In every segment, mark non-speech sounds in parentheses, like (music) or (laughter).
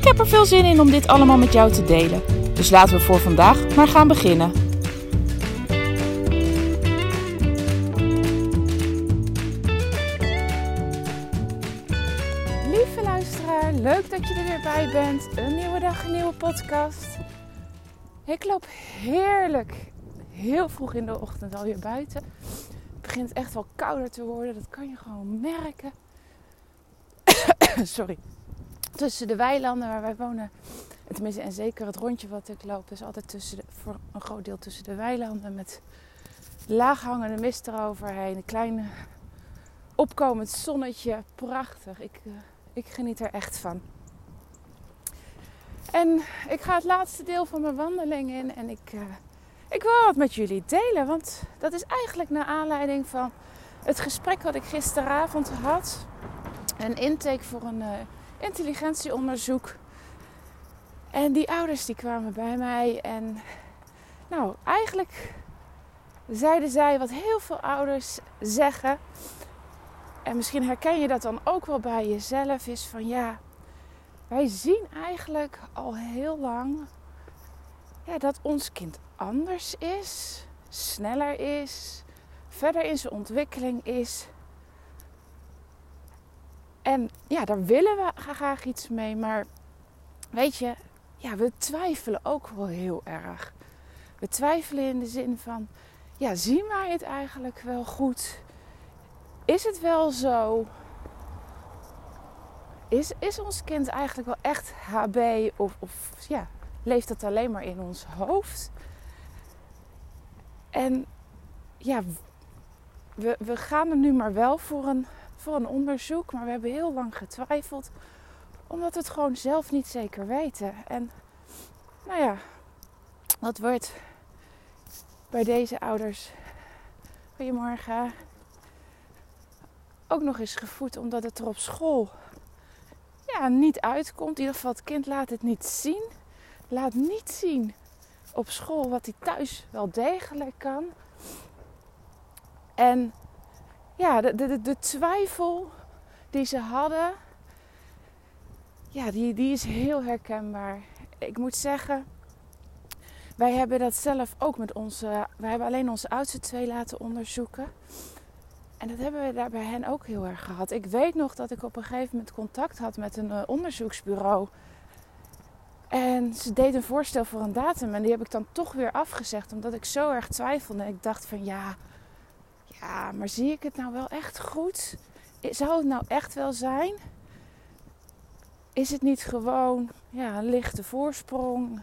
Ik heb er veel zin in om dit allemaal met jou te delen. Dus laten we voor vandaag maar gaan beginnen. Lieve luisteraar, leuk dat je er weer bij bent. Een nieuwe dag, een nieuwe podcast. Ik loop heerlijk, heel vroeg in de ochtend alweer buiten. Het begint echt wel kouder te worden, dat kan je gewoon merken. (coughs) Sorry tussen de weilanden waar wij wonen. Tenminste, en zeker het rondje wat ik loop, is altijd tussen voor een groot deel tussen de weilanden. Met laaghangende mist eroverheen. Een klein opkomend zonnetje. Prachtig. Ik, uh, ik geniet er echt van. En ik ga het laatste deel van mijn wandeling in. En ik, uh, ik wil wat met jullie delen. Want dat is eigenlijk naar aanleiding van het gesprek wat ik gisteravond had. Een intake voor een... Uh, intelligentieonderzoek. En die ouders die kwamen bij mij en nou, eigenlijk zeiden zij wat heel veel ouders zeggen. En misschien herken je dat dan ook wel bij jezelf, is van ja, wij zien eigenlijk al heel lang ja, dat ons kind anders is, sneller is, verder in zijn ontwikkeling is en ja, daar willen we graag iets mee. Maar weet je, ja, we twijfelen ook wel heel erg. We twijfelen in de zin van, ja, zien wij het eigenlijk wel goed? Is het wel zo? Is, is ons kind eigenlijk wel echt HB? Of, of ja, leeft het alleen maar in ons hoofd? En ja, we, we gaan er nu maar wel voor een voor een onderzoek. Maar we hebben heel lang getwijfeld. Omdat we het gewoon zelf niet zeker weten. En nou ja, dat wordt bij deze ouders. Goedemorgen. Ook nog eens gevoed omdat het er op school ja, niet uitkomt. In ieder geval, het kind laat het niet zien. Laat niet zien op school wat hij thuis wel degelijk kan. En ja, de, de, de twijfel die ze hadden, ja, die, die is heel herkenbaar. Ik moet zeggen, wij hebben dat zelf ook met onze. Wij hebben alleen onze oudste twee laten onderzoeken. En dat hebben we daar bij hen ook heel erg gehad. Ik weet nog dat ik op een gegeven moment contact had met een uh, onderzoeksbureau. En ze deed een voorstel voor een datum. En die heb ik dan toch weer afgezegd. Omdat ik zo erg twijfelde. En ik dacht van ja, ja, maar zie ik het nou wel echt goed? Zou het nou echt wel zijn? Is het niet gewoon ja, een lichte voorsprong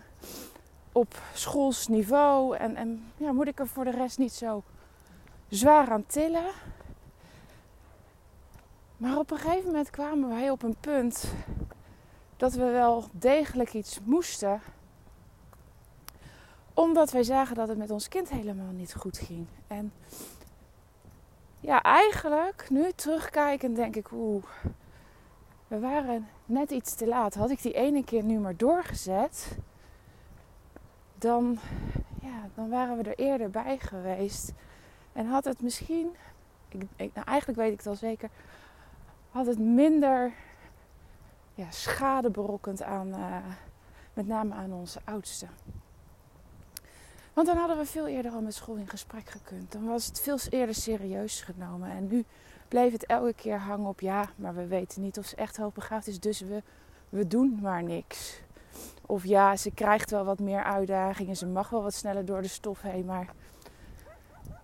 op schoolsniveau? En, en ja, moet ik er voor de rest niet zo zwaar aan tillen? Maar op een gegeven moment kwamen wij op een punt dat we wel degelijk iets moesten. Omdat wij zagen dat het met ons kind helemaal niet goed ging. En ja, eigenlijk nu terugkijkend denk ik, oeh, we waren net iets te laat. Had ik die ene keer nu maar doorgezet, dan, ja, dan waren we er eerder bij geweest. En had het misschien, ik, nou eigenlijk weet ik het al zeker, had het minder ja, schade berokkend aan, uh, met name aan onze oudste. Want dan hadden we veel eerder al met school in gesprek gekund. Dan was het veel eerder serieus genomen. En nu bleef het elke keer hangen op ja, maar we weten niet of ze echt hoogbegaafd is. Dus we, we doen maar niks. Of ja, ze krijgt wel wat meer uitdagingen. Ze mag wel wat sneller door de stof heen. Maar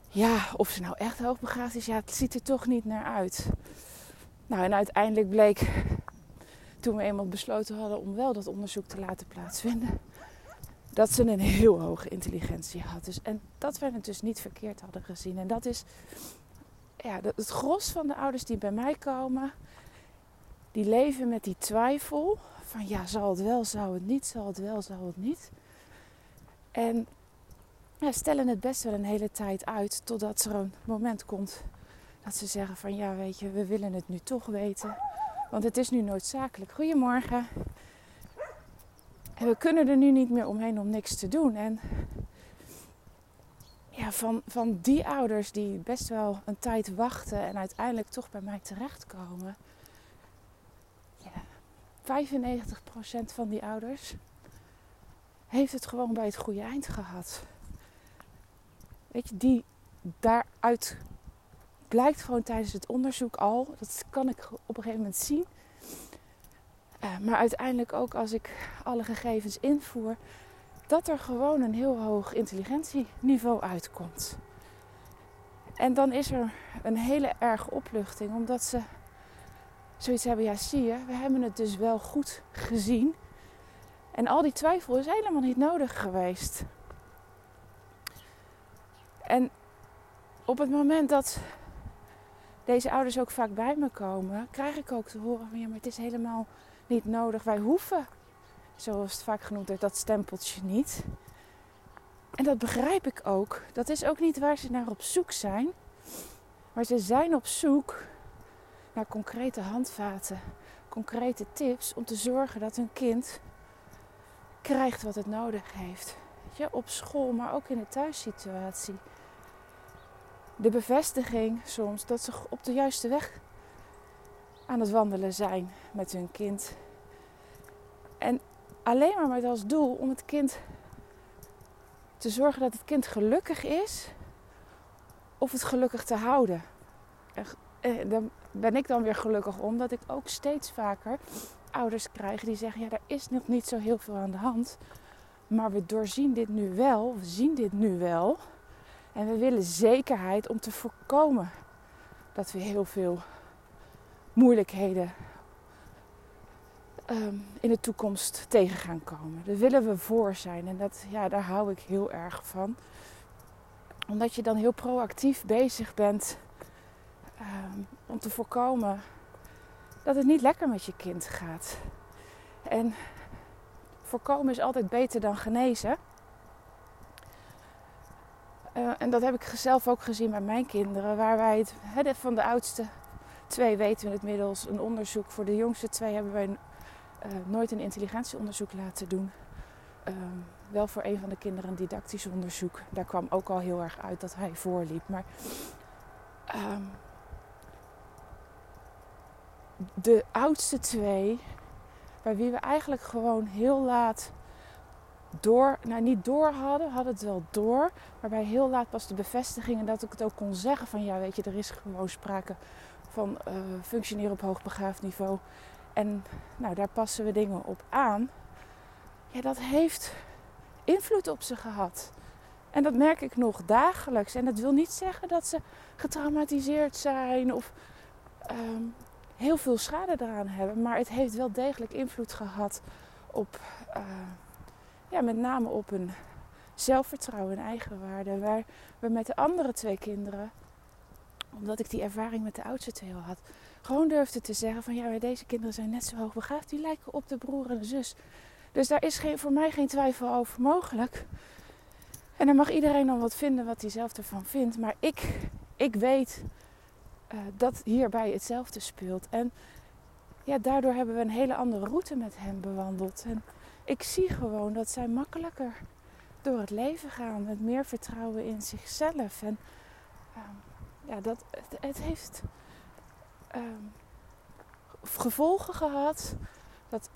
ja, of ze nou echt hoogbegaafd is, ja, het ziet er toch niet naar uit. Nou, en uiteindelijk bleek, toen we eenmaal besloten hadden om wel dat onderzoek te laten plaatsvinden, dat ze een heel hoge intelligentie had. Dus, en dat we het dus niet verkeerd hadden gezien. En dat is ja, het gros van de ouders die bij mij komen, die leven met die twijfel Van ja, zal het wel, zal het niet, zal het wel, zal het niet. En ja, stellen het best wel een hele tijd uit totdat er een moment komt dat ze zeggen van ja, weet je, we willen het nu toch weten. Want het is nu noodzakelijk. Goedemorgen. En we kunnen er nu niet meer omheen om niks te doen. En ja, van, van die ouders die best wel een tijd wachten en uiteindelijk toch bij mij terechtkomen. Ja, 95% van die ouders heeft het gewoon bij het goede eind gehad. Weet je, die daaruit blijkt gewoon tijdens het onderzoek al, dat kan ik op een gegeven moment zien. Uh, maar uiteindelijk ook als ik alle gegevens invoer, dat er gewoon een heel hoog intelligentieniveau uitkomt. En dan is er een hele erge opluchting, omdat ze zoiets hebben, ja zie je, we hebben het dus wel goed gezien. En al die twijfel is helemaal niet nodig geweest. En op het moment dat deze ouders ook vaak bij me komen, krijg ik ook te horen van ja, maar het is helemaal niet nodig. Wij hoeven, zoals het vaak genoemd wordt, dat stempeltje niet. En dat begrijp ik ook. Dat is ook niet waar ze naar op zoek zijn. Maar ze zijn op zoek naar concrete handvaten, concrete tips om te zorgen dat hun kind krijgt wat het nodig heeft. Je, op school, maar ook in de thuissituatie. De bevestiging soms dat ze op de juiste weg aan het wandelen zijn met hun kind. En alleen maar met als doel om het kind te zorgen dat het kind gelukkig is of het gelukkig te houden. En daar ben ik dan weer gelukkig om dat ik ook steeds vaker ouders krijg die zeggen: Ja, er is nog niet zo heel veel aan de hand. Maar we doorzien dit nu wel, we zien dit nu wel. En we willen zekerheid om te voorkomen dat we heel veel moeilijkheden um, in de toekomst tegen gaan komen. Daar willen we voor zijn. En dat, ja, daar hou ik heel erg van. Omdat je dan heel proactief bezig bent um, om te voorkomen dat het niet lekker met je kind gaat. En voorkomen is altijd beter dan genezen. Uh, en dat heb ik zelf ook gezien bij mijn kinderen, waar wij het, van de oudste twee weten we het middels een onderzoek. Voor de jongste twee hebben wij uh, nooit een intelligentieonderzoek laten doen. Uh, wel voor een van de kinderen een didactisch onderzoek. Daar kwam ook al heel erg uit dat hij voorliep. Maar ehm, de oudste twee, bij wie we eigenlijk gewoon heel laat door, nou niet door hadden, hadden het wel door, waarbij heel laat pas de bevestiging en dat ik het ook kon zeggen van ja, weet je, er is gewoon sprake van uh, functioneren op hoogbegaafd niveau. En nou, daar passen we dingen op aan. Ja, dat heeft invloed op ze gehad. En dat merk ik nog dagelijks. En dat wil niet zeggen dat ze getraumatiseerd zijn of um, heel veel schade eraan hebben. Maar het heeft wel degelijk invloed gehad op, uh, ja, met name op hun zelfvertrouwen en eigenwaarde. Waar we met de andere twee kinderen omdat ik die ervaring met de oudste twee al had. Gewoon durfde te zeggen van ja, deze kinderen zijn net zo hoog begaafd. Die lijken op de broer en de zus. Dus daar is geen, voor mij geen twijfel over mogelijk. En dan mag iedereen dan wat vinden wat hij zelf ervan vindt. Maar ik, ik weet uh, dat hierbij hetzelfde speelt. En ja, daardoor hebben we een hele andere route met hem bewandeld. En ik zie gewoon dat zij makkelijker door het leven gaan. Met meer vertrouwen in zichzelf. En uh, ja, dat, het, heeft um, gevolgen gehad. Dat,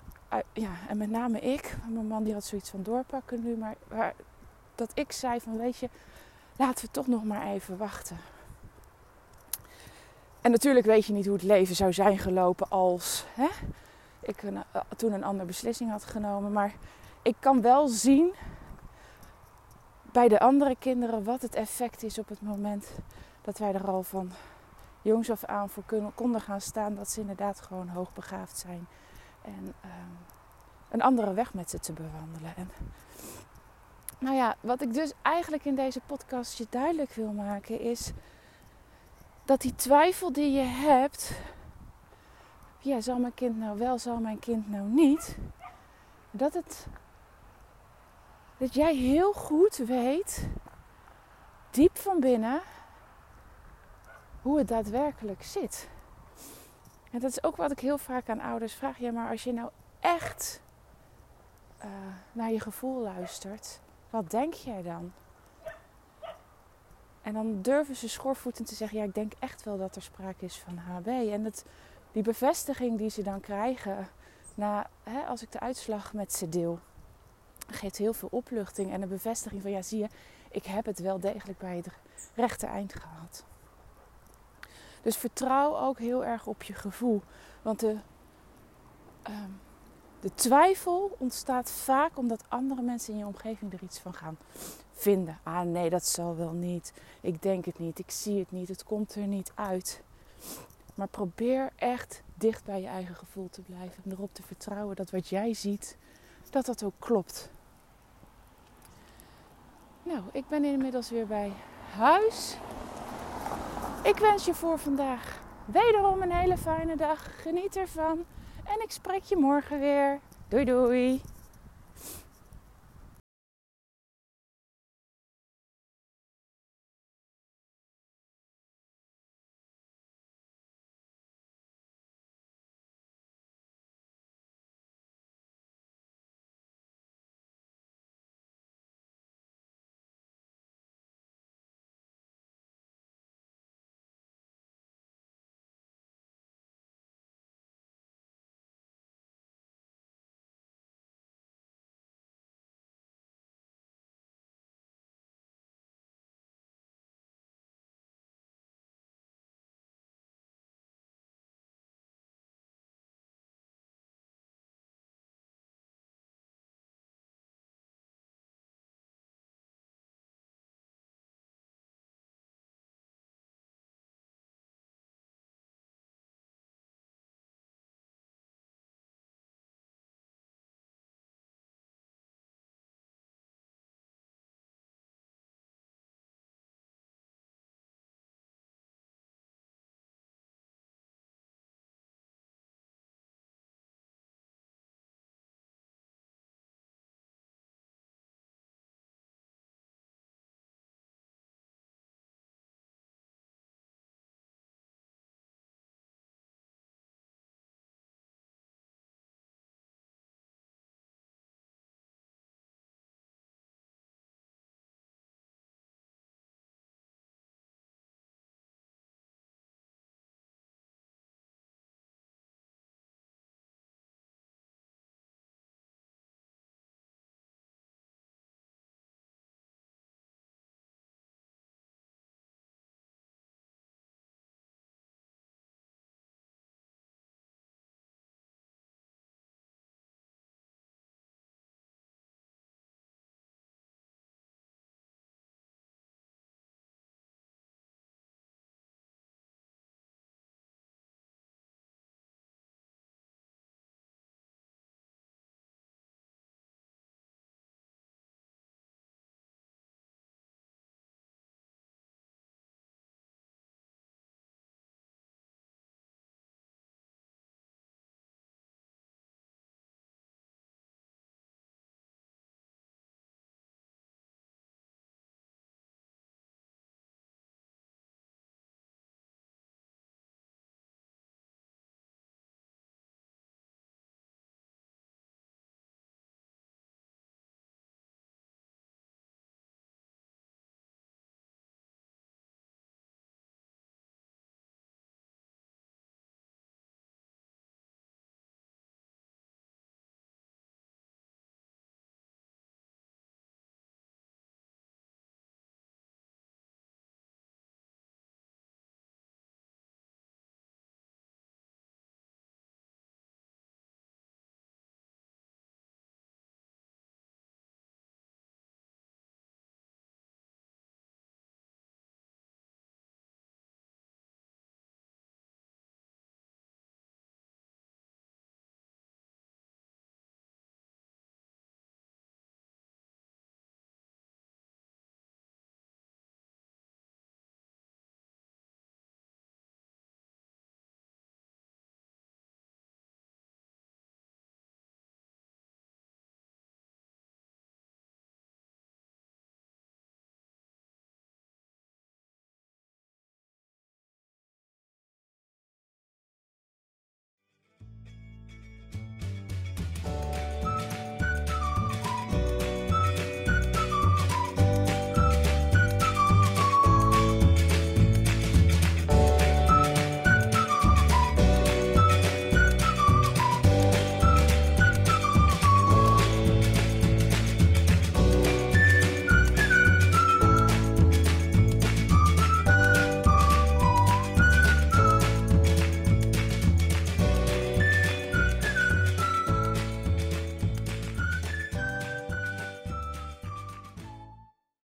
ja, en met name ik, mijn man die had zoiets van doorpakken nu, maar waar, dat ik zei van weet je, laten we toch nog maar even wachten. En natuurlijk weet je niet hoe het leven zou zijn gelopen als hè, ik uh, toen een andere beslissing had genomen. Maar ik kan wel zien bij de andere kinderen wat het effect is op het moment dat wij er al van jongs af aan voor kunnen, konden gaan staan dat ze inderdaad gewoon hoogbegaafd zijn. En um, een andere weg met ze te bewandelen. En, nou ja, wat ik dus eigenlijk in deze podcast je duidelijk wil maken is dat die twijfel die je hebt, ja, zal mijn kind nou wel, zal mijn kind nou niet? Dat het dat jij heel goed weet, diep van binnen, hoe het daadwerkelijk zit. En dat is ook wat ik heel vaak aan ouders vraag. Ja, maar als je nou echt uh, naar je gevoel luistert, wat denk jij dan? En dan durven ze schoorvoetend te zeggen: Ja, ik denk echt wel dat er sprake is van HB. En het, die bevestiging die ze dan krijgen, na, hè, als ik de uitslag met ze deel, geeft heel veel opluchting en een bevestiging van: Ja, zie je, ik heb het wel degelijk bij het rechte eind gehad. Dus vertrouw ook heel erg op je gevoel. Want de, ehm, de twijfel ontstaat vaak omdat andere mensen in je omgeving er iets van gaan vinden. Ah nee, dat zal wel niet. Ik denk het niet. Ik zie het niet. Het komt er niet uit. Maar probeer echt dicht bij je eigen gevoel te blijven. En erop te vertrouwen dat wat jij ziet, dat dat ook klopt. Nou, ik ben inmiddels weer bij huis. Ik wens je voor vandaag wederom een hele fijne dag. Geniet ervan. En ik spreek je morgen weer. Doei doei.